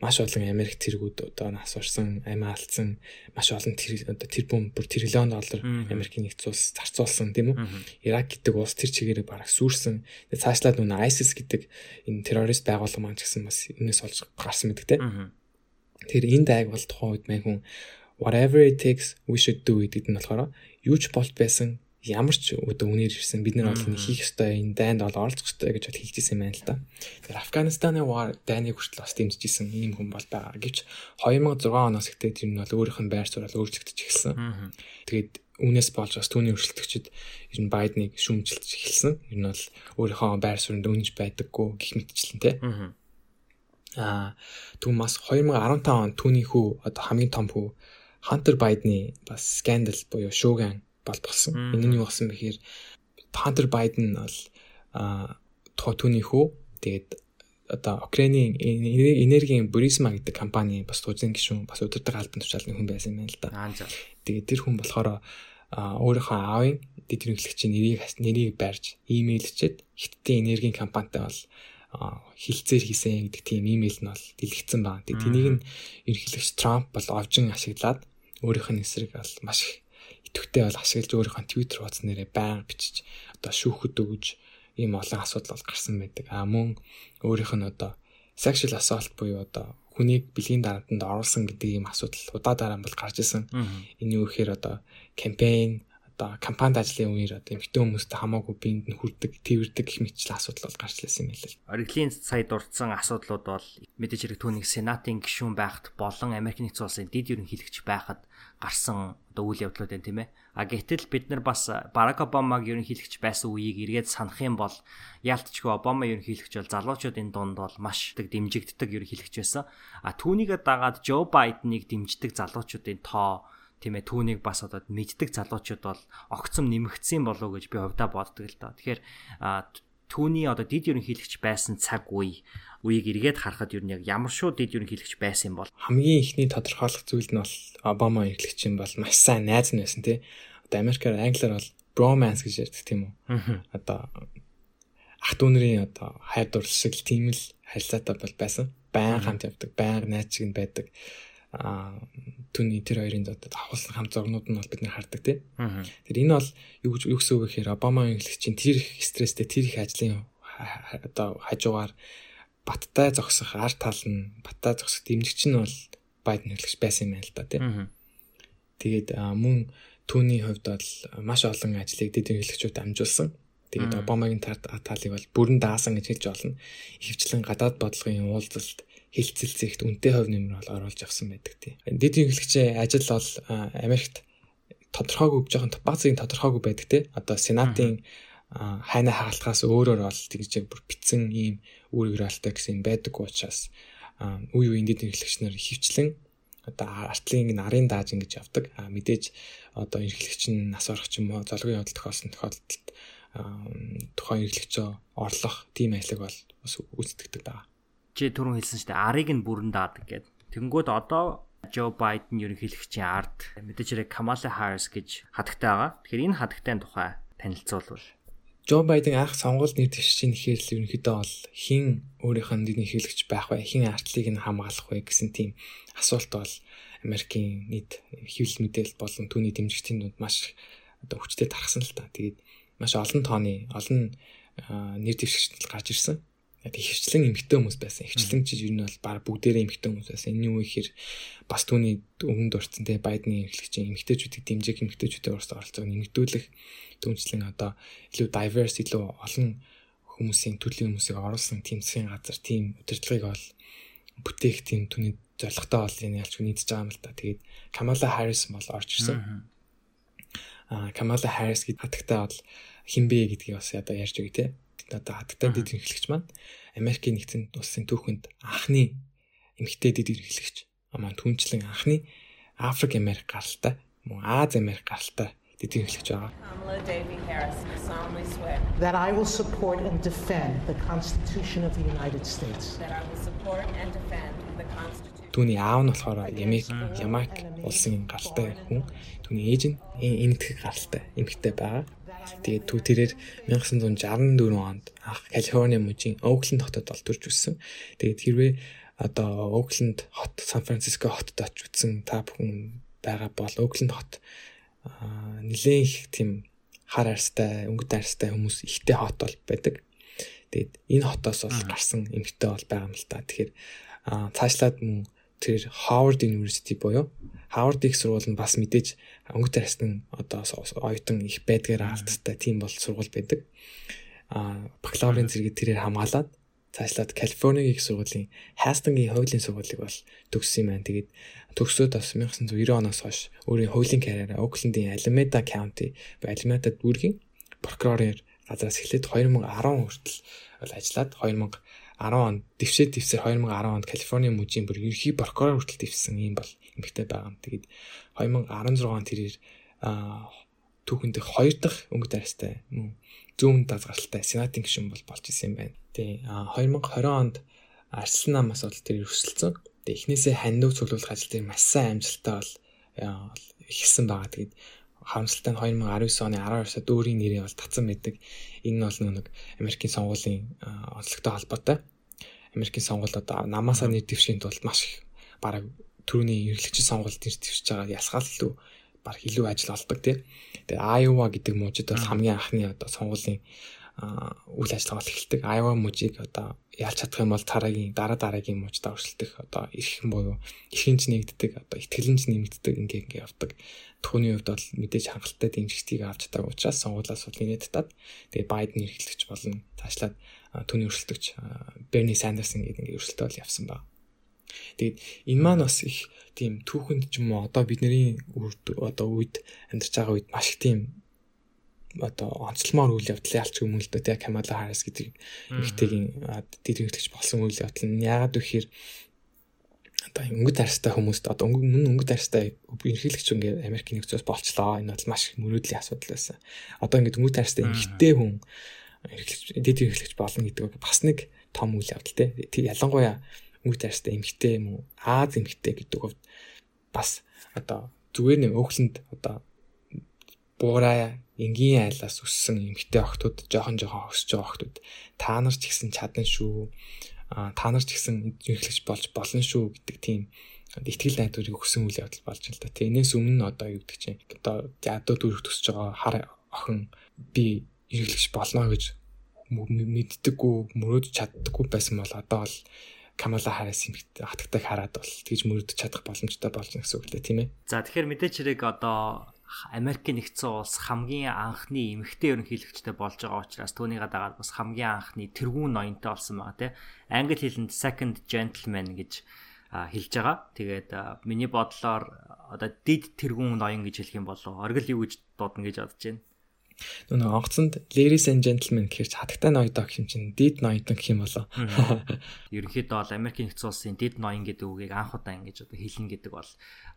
маш олон Америк цэргүүд одоо нас орсон, амиа алдсан, маш олон тэр одоо тэрбум бүр тэрлион доллар Америкийн нэгдсэн улс зарцуулсан тийм үү? Ирак гэдэг улс тэр чигээрээ бараг сүрсэн. Тэгээ цаашлаад нүн ISIS гэдэг энэ террорист байгууллага маань ч гэсэн бас энэс олж гарсан мэдэг те. Тэгэхээр энэ дайг бол тухайн үед мэн хүн whatever it takes we should do гэдэг нь болохоор юу ч болт байсан ямар ч өдөө үнээр ирсэн бид нар бол хийх ёстой энэ дайнд бол оролцох ёстой гэж бол хэлжсэн юм байна л да. Тэгэхээр Афганистаны war дайныг хүртэл бас дэмжижсэн ийм хүн бол байгаа. Гэвч 2006 оноос ихтэй тэр нь бол өөрийнх нь байр суурь өөрчлөгдөж эхэлсэн. Тэгээд үүнээс болж бас түүний өршөлтөгчд ер нь Байденыг шүүмжилж эхэлсэн. Ер нь бол өөрийнхөө байр суурьнд үнэж байдаггүй гих мэтчлэн тий. Аа түн бас 2015 он түүний хүү одоо хамгийн том хүү Хантер Байдны бас скандал буюу шууган болтголсон. Энэ нь юу болсон бэ гэхээр Hunter Biden бол а тухай түүний хүү тэгээд одоо Украиний энергийн Burisma гэдэг компани бас тузын гишүүн бас өдөртөг албан тушаалны хүн байсан юм байна л да. Тэгээд тэр хүн болохоор өөрийнхөө аавын дэд хэрэглэгчийн нэрийг нэрийг барьж имэйлчээд хиттийн энергийн компанитай бол хилцээр хийсэн гэдэг тийм имэйл нь бол дэлгэцсэн байна. Тэгээд тэнийг нь ерөнхийлөгч Трамп бол овжин ашиглаад өөрийнх нь эсрэг бол маш их идэвхтэй бол ашиглаж өөрийнхөө Twitter хуудас нэрээ баян бичиж одоо шүүхэд өгж ийм олон асуудал бол гарсан байдаг. А мөн өөрийнх нь одоо sexual assault буюу одоо хүнийг бэлгийн дарамтанд оруулсан гэдэг ийм асуудал удаа дараа бол гарч исэн. Энэ юу гэхээр одоо кампайн одоо кампанид ажлын үеэр одоо эмэгтэй хүмүүстэй хамаагүй биед нь хүрдэг, тэрвэрдэг гэх мэтчил асуудал бол гарч ирсэн юм хэлээ. Ориглийн сая дурдсан асуудлууд бол мэдээж хэрэг түүнийг сенатын гишүүн байхад болон Америк нэгдсэн улсын дэд ерөнхийлөгч байхад гарсан одоо үйл явдлууд байна тийм ээ. А гэтэл бид нар бас Барак Обамаг ерөнхийлөгч байсан үеийг эргээд санах юм бол яалтчгүй Обама ерөнхийлөгч бол залуучуудын дунд бол маш их дэмжигддэг ерөнхийлөгч байсан. А түүнийгээ дагаад Жо Байденыг дэмждэг залуучуудын тоо тийм ээ түүнийг бас одоо мэддэг залуучууд бол огцом нэмэгдсэн болов уу гэж би хувьдаа боддог л доо. Тэгэхээр түүний одоо дид ерөнхийлөгч байсан цаг үе үеийг эргээд харахад юу нэг ямар шүү дид ерөнхийлөгч байсан юм бол хамгийн ихний тодорхойлох зүйл нь бол Обама ерөнхийлөгч юм бол маш сайн найз нь байсан тий. Одоо Америкаар англиар бол bromance гэж ярьдаг тийм үү. Одоо ах дүүнэрийн одоо хайр дурлал шиг тийм л харилцаатай бол байсан. Баян хамт явдаг, баян найз шиг байдаг а түүний тэр хоёрын одоо авахсан хамт зургнууд нь бол бид нэр хардаг тий. Тэр энэ бол юу юу гэсэн үг гэхээр Обама ерөнхийлөгчийн тэр их стресстэй тэр их ажлын одоо хажуугаар баттай зогсох ар тал нь баттай зогсох дэмжигч нь бол Байден хэрэглэгч байсан юм байна л да тий. Тэгээд мөн түүний хувьд бол маш олон ажлыг дэд хэрэглэгчүүд амжуулсан. Тэгээд Обамагийн талыг бол бүрэн даасан гэж хэлж болно. Ихэвчлэн гадаад бодлогын уулзалт хилцэл зэгт үнэтэй хувь нэмэр бол оруулж авсан байдаг тийм. Дэд хэрэглэгчийн ажил бол Америкт тодорхойгүй жоохон базын тодорхойгүй байдаг тийм. Одоо сенатын хайна хаалтгаас өөрөөр бол тэгж бүр битсэн ийм үр игралтай гэсэн байдаг учраас үе үеийн дэд хэрэглэгч нар хөвчлэн одоо артлын нарын дааж ингэж явдаг. А мэдээж одоо эрхлэгч нь нас орох ч юм уу золгийн явдал тохиолсон тохиолдолд тухайн эрхлэгчөө орлох тийм айлаг бол бас үүсдэгдэг даа чи түрүүн хэлсэн шүү дээ арыг нь бүрэн даадаг гэд. Тэнгүүд одоо Джо Байден ерөнхийлөгчийн ард мэдээж хэрэг Камала Харрис гэж хадагтай байгаа. Тэгэхээр энэ хадагтайн тухай танилцуулбал. Джо Байден анх сонгуульд нэр дэвшиж нэхэр л ерөнхийдөө бол хин өөрийнх нь ерөнхийлөгч байх вэ? Хин артлыг нь хамгаалах вэ гэсэн тийм асуулт бол Америкийн нийт хэвлэл мэдээлэл болон түүний дэмжигчдийн дунд маш одоо хүчтэй тархсан л та. Тэгээд маш олон тооны олон нэр дэвшигчд гарч ирсэн. Тэг хөвчлэн эмгтэй хүмүүс байсан. Хөвчлэн чи ер нь бол баг бүгдээрээ эмгтэй хүмүүс байсан. Энэ юу ихээр бас түүний өмнөд орцсон те Байдны эрхлэгчийн эмгтэйчүүдийг дэмжих эмгтэйчүүдийн урс оролцоог нэмэгдүүлэх түүнчлэн одоо илүү diverse илүү олон хүмүүсийн төрлийн хүмүүсийг оруулсан тийм засгийн газар тийм удирдлагыг бол бүтээх тийм түүний зорилготой бол энэ ялч нийтж байгаа юм л да. Тэгээд Kamala Harris бол орж ирсэн. Аа Kamala Harris гэдэг хатагтай бол хинбэ гэдгийг бас одоо ярьж өгье те одоо хатагтай дэд эрхлэгч маань Америкийн нэгдсэн улсын түүхэнд анхны эмэгтэй дэд эрхлэгч маань түнчлэн анхны Африк Америк гаралтай мөн Аз Америк гаралтай дэд эрхлэгч байгаа. That I will support and defend the Constitution of the United States. That I will support and defend the Constitution. Түүний аав нь болохоор Ямайк Ямайк улсын гаралтай хүн. Түүний ээж нь энэ энэтхэг гаралтай эмэгтэй байгаа. Тэгээд түүх тэрээр 1964 онд анх Калифорни мужийн Оукленд хотод олдурж үссэн. Тэгээд хэрвээ одоо Оукленд хот, Сан Франциско хотод очиж үтсэн та бүхэн байгаа бол Оукленд хот нэлээд их тийм хар арьстай, өнгөт арьстай хүмүүс ихтэй хот бол байдаг. Тэгээд энэ хотоос бол гарсан эмэгтэй бол байгаа юм л та. Тэгэхээр цаашлаад мөн тэр Harvard University буюу Harvard их сургууль нь бас мэдээж өнгөт арьсны одоо оюутан их байдгаар алдтай тийм бол сургууль байдаг. А бакалаврын зэрэг тэрээр хамгаалаад цаашлаад Калифорнигийн их сургуулийн Хастингийн хуулийн сургуулийг бол төгссөн юм байна. Тэгээд төгсөөд бас 1990 оноос хойш өөрийн хуулийн карьераа Оклендийн Alameda County ба Alameda дүүргийн прокуророор газраас эхлээд 2010 хүртэл бол ажиллаад 2000 10 онд дэвшээд дэвсэр 2010 онд Калифорни мужийн бүр ерхий прокурор хүртэл дэвсэн юм бол эмэгтэй байгаа. Тэгээд 2016 онд тэрээр түүхэнд хоёр дахь өнгөт арьстай мөн зүүн дазгаралтай сенатын гишүүн бол болж исэн юм байна. Тэгээ 2020 онд арслан намаас бол тэр өрсөлдсөн. Тэгээ эхнээсээ хандив цуглуулах ажил дээр маш сайн амжилттай бол ихсэн байгаа. Тэгээд харамсалтай нь 2019 оны 12 сард өөрийн нэрийг бол татсан байдаг. Энэ нь бол нэг Америкийн сонгуулийн онцлогтой холбоотой. Америкийн сонгуул одоо намаасаа нэр дэвшихийн тулд маш их бараг төрөний ерөнхийлөгчийн сонгуульд нэр дэвшиж байгаа ялсгаал илүү баг илүү ажил олдог тий. Тэгээ Iowa гэдэг мужид бол хамгийн анхны одоо сонгуулийн үйл ажиллагаа эхэлдэг. Iowa мужийг одоо ялж чадах юм бол дараагийн дараа дараагийн мужид өршөлтөх одоо эрхэм буюу эрхэмж нэгддэг одоо ихтгэлэнж нэмэгддэг ингээ ингээ явдаг. Түүний хувьд бол мэдээж хангалттай дэмжигчдийг авч чадаагүй учраас сонгуулиас бол инээд татаад тэгээ Байден эрхлэгч болно. Цаашлаад түүний өрсөлдөгч Берни Сандерсон гэдэг ингээ өрсөлтөө бол явсан байна. Тэгээд энэ маань бас их тийм түүхэнд ч юм уу одоо бидний одоо үед амьдарч байгаа үед маш их тийм одоо онцлмоор үйл явдал ялч юм л дөө тэ Камала Харрис гэдэг ихтэйгийн дэрэгдэгч болсон үйл явдал нь яагаад вэхээр одоо өнгөт арьстай хүмүүст одоо мөн өнгөт арьстай ерхийлэгч ингээ Америкийн нэгдсээс болчлоо. Энэ бол маш мөрөөдлийн асуудал байсан. Одоо ингээ өнгөт арьстай эмгтэй хүн эрхлэгч дэд эрхлэгч болно гэдэг бас нэг том үйл явдал. Тэг ялангуяа өнгөт арьстай эмгтэй юм уу Аз эмгтэй гэдэг хувьд бас одоо зүгээр нэг өөхлөнд одоо буураа энгийн айлаас өссөн эмгтэй охтууд жоохон жоохон өсөж байгаа охтууд та нар ч гэсэн чадна шүү та нар ч гэсэн эрхлэгч болж болно шүү гэдэг тийм итгэл найдварыг өгсөн үйл явдал болж байна л да. Тэрнээс өмнө одоо юу гэдэг чинь одоо ядуу дүрх төсөж байгаа хар охин би эргэлж болно гэж мэддэггүй мөрөөдөж чаддаггүй байсан бол одоо бол Камала Харрис юмхт хатагтайг хараад бол тэгж мөрөдөж чадах боломжтой болж байна гэсэн үг лээ тийм ээ. За тэгэхээр мэдээч хэрэг одоо Америкийн нэгдсэн улс хамгийн анхны эмэгтэй ерөнхийлөгчтэй болж байгаа учраас түүнийг дагаад бас хамгийн анхны тэргүүн ноёнтой болсон байгаа тийм англи хэлэнд second gentleman гэж хэлж байгаа. Тэгээд миний бодлоор одоо дид тэргүүн ноён гэж хэлэх юм болов оргил юу гэж дуудана гэж бодож байна. Нүг онгоцонд ladies and gentlemen гэхэрч хатагтай ноёдоо гэх юм чинь дид ноёдон гэх юм болоо. Ерөнхийдөө бол Америкийн нэгдсэн улсын дид ноён гэдэг үгийг анх удаа ингэж одоо хэлнэ гэдэг бол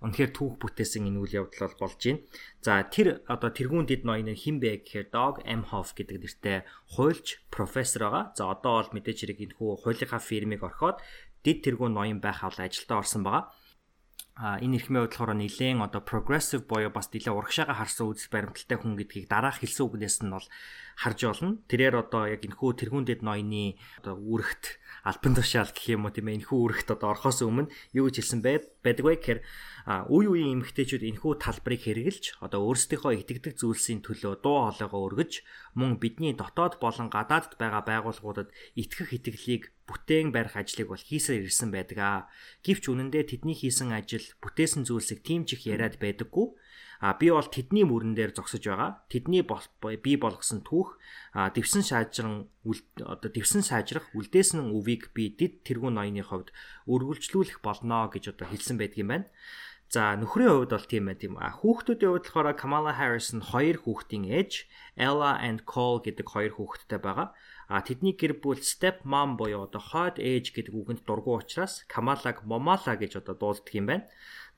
үнэхээр түүх бүтээсэн энэ үйл явдал бол болж байна. За тэр одоо тэргүүн дид ноён нь хэн бэ гэхээр Dog Emhoff гэдэг нэртэй хуульч профессор байгаа. За одоо бол мэдээж хэрэг энэ хүү хуулийнхаа фирмыг орхиод дид тэргүүн ноён байх авлаа ажилдаа орсон байгаа а энэ эрхмийн бодлохоор нэлээд одоо progressive боёо бас нэлээд урагшаага харсан үзэл баримталтай хүн гэдгийг дараах хэлсэн үгнээс нь бол харж болно. Тэрээр одоо яг энэхүү тэргуундэд ноёны одоо үүрэгт альбан тушаал гэх юм уу тийм ээ энэхүү үүрэгт одоо орохоос өмнө юу гэж хэлсэн байдаг вэ гэхээр үе үеийн эмэгтэйчүүд энэхүү талбарыг хэрэгжилж одоо өөрсдийнхөө итгэдэг зүйлсийн төлөө дуу хоолойгоо өргөж мөн бидний дотоод болон гадаадд байгаа байгууллагуудад итгэх итгэлийг бүтээн барих ажлыг бол хийсээр ирсэн байдаг аа. Гэвч үнэндээ тэдний хийсэн ажил бүтээсэн зүйлсийг тийм ч их яриад байдаггүй А би бол тэдний мөрөн дээр зогсож байгаа. Тэдний би болгосон түүх дэвсэн шаажран одоо дэвсэн сайжрах үлдээсэн өвийг би дид тэргүүн ноёны хувьд өргөлжлүүлэх болно гэж одоо хэлсэн байдаг юм байна. За нөхрийн хувьд бол тийм байт юм. Хүүхдүүдийн хувьд болохоор Kamala Harris нь хоёр хүүхдийн ээж, Ella and Cole гэдэг хоёр хүүхэдтэй байгаа. А тэдний гэр бүл step mom буюу одоо хойд ээж гэдэг үгэнд дургу учраас Kamala-г Momala гэж одоо дууддаг юм байна.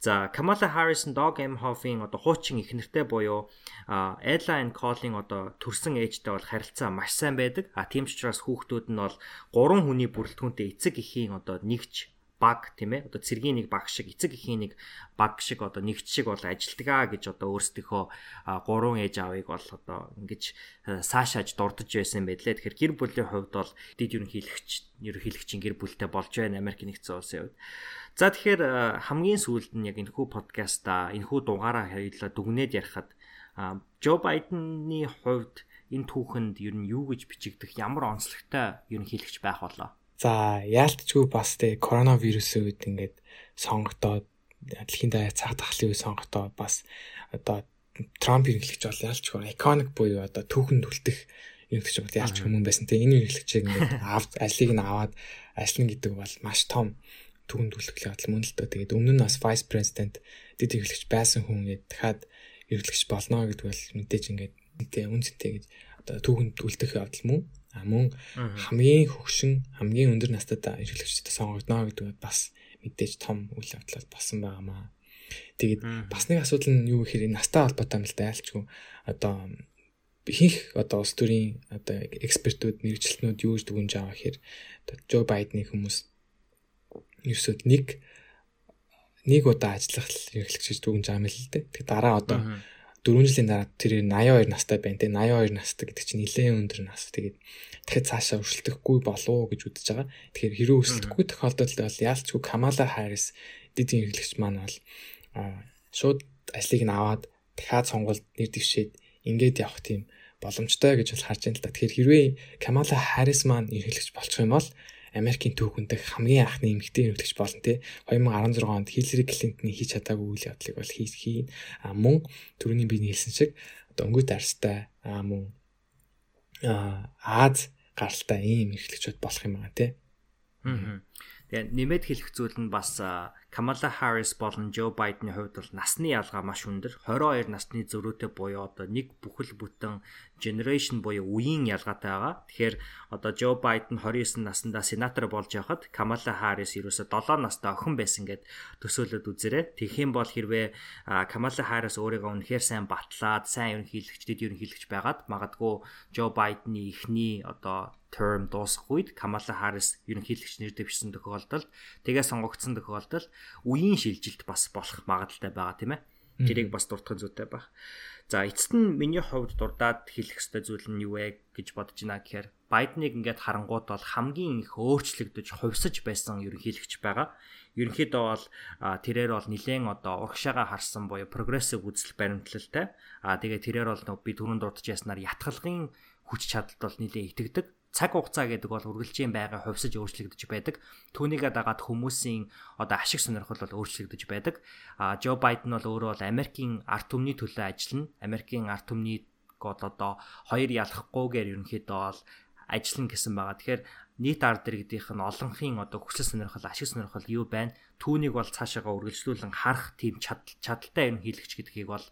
За Kamala Harris Dog Emhoff-ийн одоо хуучин их нэртэй буюу Ella and Cole-ийн одоо төрсэн ээжтэй бол харилцаа маш сайн байдаг. А тийм ч учраас хүүхдүүд нь бол гурван хүний бүрэлдэхүүнтэй эцэг эхийн одоо нэгж баг тийм ээ одоо цэргийн нэг баг шиг эцэг эхийн нэг баг шиг одоо нэгч шиг бол ажилтгаа гэж одоо өөрсдийнхөө гурван ээж аавыг бол одоо ингэж саашааж дурдж байсан байлээ. Тэгэхээр гэр бүлийн хувьд бол дид ерөнхийлөгч ерөнхийлөгчийн гэр бүлтэй болж байна Америк нэгдсэн улсын хувьд. За тэгэхээр хамгийн сүүлд нь яг энэхүү подкаста энэхүү дугаараа хоёулаа дүгнээд ярихад Джо Байденны хувьд энэ түүхэнд ер нь юу гэж бичигдэх ямар онцлогтой ерөнхийлөгч байх болоо? За яалтчгүй бас тэг коронавирусын үед ингээд сонгогдоод дэлхийн даяар цаг тахлын үе сонгогдоод бас одоо Трамп хэрэглэгч бол яалчгүй iconic буюу одоо түүхэнд үлдэх хэрэглэгч бол яалч хүмүүн байсан. Тэгээ энэ хэрэглэгчийг ингээд авд ажлыг нь аваад ажиллана гэдэг бол маш том түүхэнд үлдэх явдал мөн л доо. Тэгээд өмнө нь бас vice president дэд хэрэглэгч байсан хүн ингээд дахиад хэрэглэгч болно гэдэг бол мэдээж ингээд тэгээ үнцэнтэй гэж одоо түүхэнд үлдэх явдал мөн мөн хамгийн хөгшин хамгийн өндөр настай эрхлэгчтэй сонгогдно гэдэг бас мэдээж том үйл явдал болсон байгаамаа. Тэгээд бас нэг асуудал нь юу гэхээр настай холбоотой юм л дайлчгүй одоо ихэнх одоо улс төрийн одоо экспертүүд мэрэгчлэнүүд юу гэж дүгнж байгаа гэхээр Жо Байдны хүмүүс ерөөсөө нэг нэг удаа ажиллах гэж дүгнж байгаа юм л дээ. Тэгээ дараа одоо 4 жилийн дараа тэр 82 настай байна те 82 настай гэдэг чинь нэлээд өндөр нас. Тэгээд дахиад цаашаа өршөлдөхгүй болов гэж үзэж байгаа. Тэгэхээр хэрэг өрсөлдөхгүй тохиолдолд бол яалчгүй Камала Харрис дидийн эрхлэгч маань бол шууд ажлыг нь аваад дахиад сонгуульд нэр дэвшээд ингээд явах тийм боломжтой гэж бол харж байна л да. Тэгэхээр хэрвээ Камала Харрис маань эрхлэгч болчих юм бол Америкийн түүхэнд хамгийн анхны эмэгтэй эрхлэгч болно те 2016 онд Хиллари Клинтон хийж чадаагүй үйл явдлыг бол хийж хийн мөн түрүүний би хэлсэн шиг одоо өнгөт арстай а мөн Аз гаралтай ийм эрхлэгчүүд болох юм аа тий. Аа. Тэгээ нэмээд хэлэх зүйл нь бас Камала Харрис болон Жо Байдны хувьд бол насны ялгаа маш өндөр. 22 насны зөрүүтэй буюу одоо нэг бүхэл бүтэн generation буюу үеийн ялгаатай байгаа. Тэгэхээр одоо Жо Байден 29 наснда сенатор болж явхад Камала Харрис ерөөсө 7 настай охин байсан гэд төсөөлөд үзээрэй. Тэгэх юм бол хэрвээ Камала Харрис өөрийгөө үнэхээр сайн батлаад, сайн ерөнхийлөгч, дэд ерөнхийлөгч байгаад магадгүй Жо Байдны эхний одоо term дуусах үед Камала Харрис ерөнхийлөгч нэр дэвшсэн тохиолдолд тэгээ сонгогдсон тохиолдолд үеийн шилжилт бас болох магадaltaй байгаа тийм ээ. Тэрийг бас дурдах зүйтэй баг. За эцэст нь миний хувьд дурдаад хэлэх ёстой зүйл нь юу вэ гэж бодож байна гэхээр Байдныг ингээд харангууд бол хамгийн их өөрчлөгдөж хувьсаж байсан ерөнхийлөгч байгаа. Ерөнхийдөө бол тэрээр бол нэлээд одоо урагшаага харсан буюу прогрессив үзэл баримтлалтай. Аа тэгээ тэрээр бол би түрүүнд дурдж яснаар ятгалгын хүч чадалд бол нэлээд итгэдэг цаг хугацаа гэдэг бол үргэлжийн байга хувьсаж өөрчлөгдөж байдаг. Түүнийгээ дагаад хүмүүсийн одоо ашиг сонирхол бол өөрчлөгдөж байдаг. А Жо Байден бол өөрөө бол Америкийн ард түмний төлөө ажиллана. Америкийн ард түмний гол одоо хоёр ялахгүйгээр ерөнхийдөө бол ажиллана гэсэн байгаа. Тэгэхээр нийт ард иргэдийнх нь олонхын одоо хүсэл сонирхол, ашиг сонирхол юу байна? Түүнийг бол цаашаага үргэлжлүүлэн харах тийм чадaltaй ерөнхийлөгч гэдгийг бол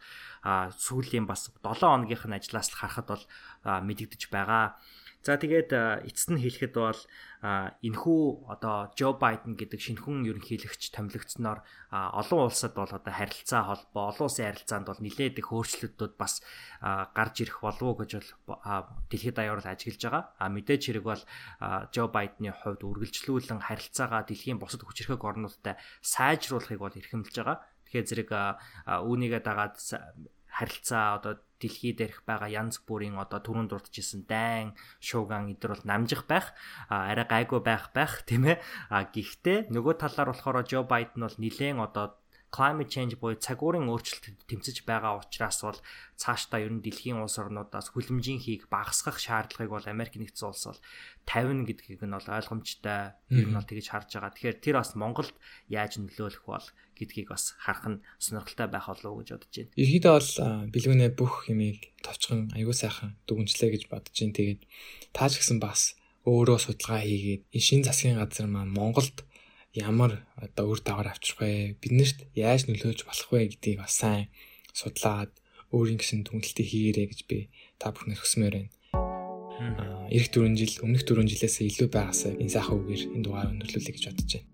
сүүлийн бас 7 хоногийнх нь ажлаас л харахад бол мэдэгдэж байгаа. За тэгээд эцэст нь хэлэхэд бол энхүү одоо Жо Байден гэдэг шинэхэн ерөнхийлөгч томилогдсноор олон улсад бол одоо харилцаа холбоо, олон улсын харилцаанд бол нэлээд их өөрчлөлтүүд бас гарч ирэх болов уу гэж бол дэлхийд даяар ажиглаж байгаа. А мэдээж хэрэг бол Жо Байдны хувьд үргэлжлүүлэн харилцаагаа дэлхийн бусад хүчирхэг орнуудтай сайжруулахыг бол эрхэмлэж байгаа. Тэгэхээр зэрэг үүнийгээ дагаад харилцаа одоо дэлхий дээрх байгаа янз бүрийн одоо түрүүнд дурдчихсан дайн, шууган эдэр бол намжих байх, арай гайгүй байх байх тийм ээ. Гэхдээ нөгөө талаар болохоор Жо Байден бол нилээн одоо climate change буюу цаг уурын өөрчлөлтөд тэмцэж байгаа учраас бол цаашдаа ер нь дэлхийн улс орнуудаас хүлэмжийн хийг багасгах шаардлагыг бол Америк нэгдсэн улс бол 50 гэдгийг нь бол ойлгомжтой ер нь бол тэгж харж байгаа. Тэгэхээр тэр бас Монголд яаж нөлөөлөх бол гэдгийг бас харах нь сонирхолтой байх болов уу гэж бодож байна. Ерхийдээ бол бэлгүүнээ бүх юмыг товчхон аягүй сайхан дүгнжлээ гэж бодож байна. Тэгээд тааж гисэн бас өөрөө судалгаа хийгээд энэ шин засгийн газар маань Монголд ямар одоо үр дагавар авчрах вэ? Биднэрт яаж нөлөөлж болох вэ гэдгийг бас сайн судлаад өөрийн гэсэн дүгнэлтийг хийгээрэй гэж би та бүхнээр хүсмээр байна. Аа, эх 4 жил, өмнөх 4 жилээс илүү байгаасаа энэ сайхан үгээр энэ дугаар өндөрлүүлэе гэж бодож байна.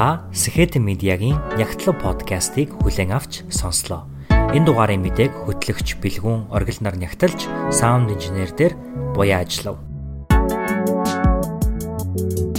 та Сэхэд медиагийн Ягтлаг подкастыг хүлээн авч сонслоо. Энэ дугаарын мэдээг хөтлөгч Бэлгүн оргилнаар нягтлж саунд инженер дээр буяа ажиллав. thank you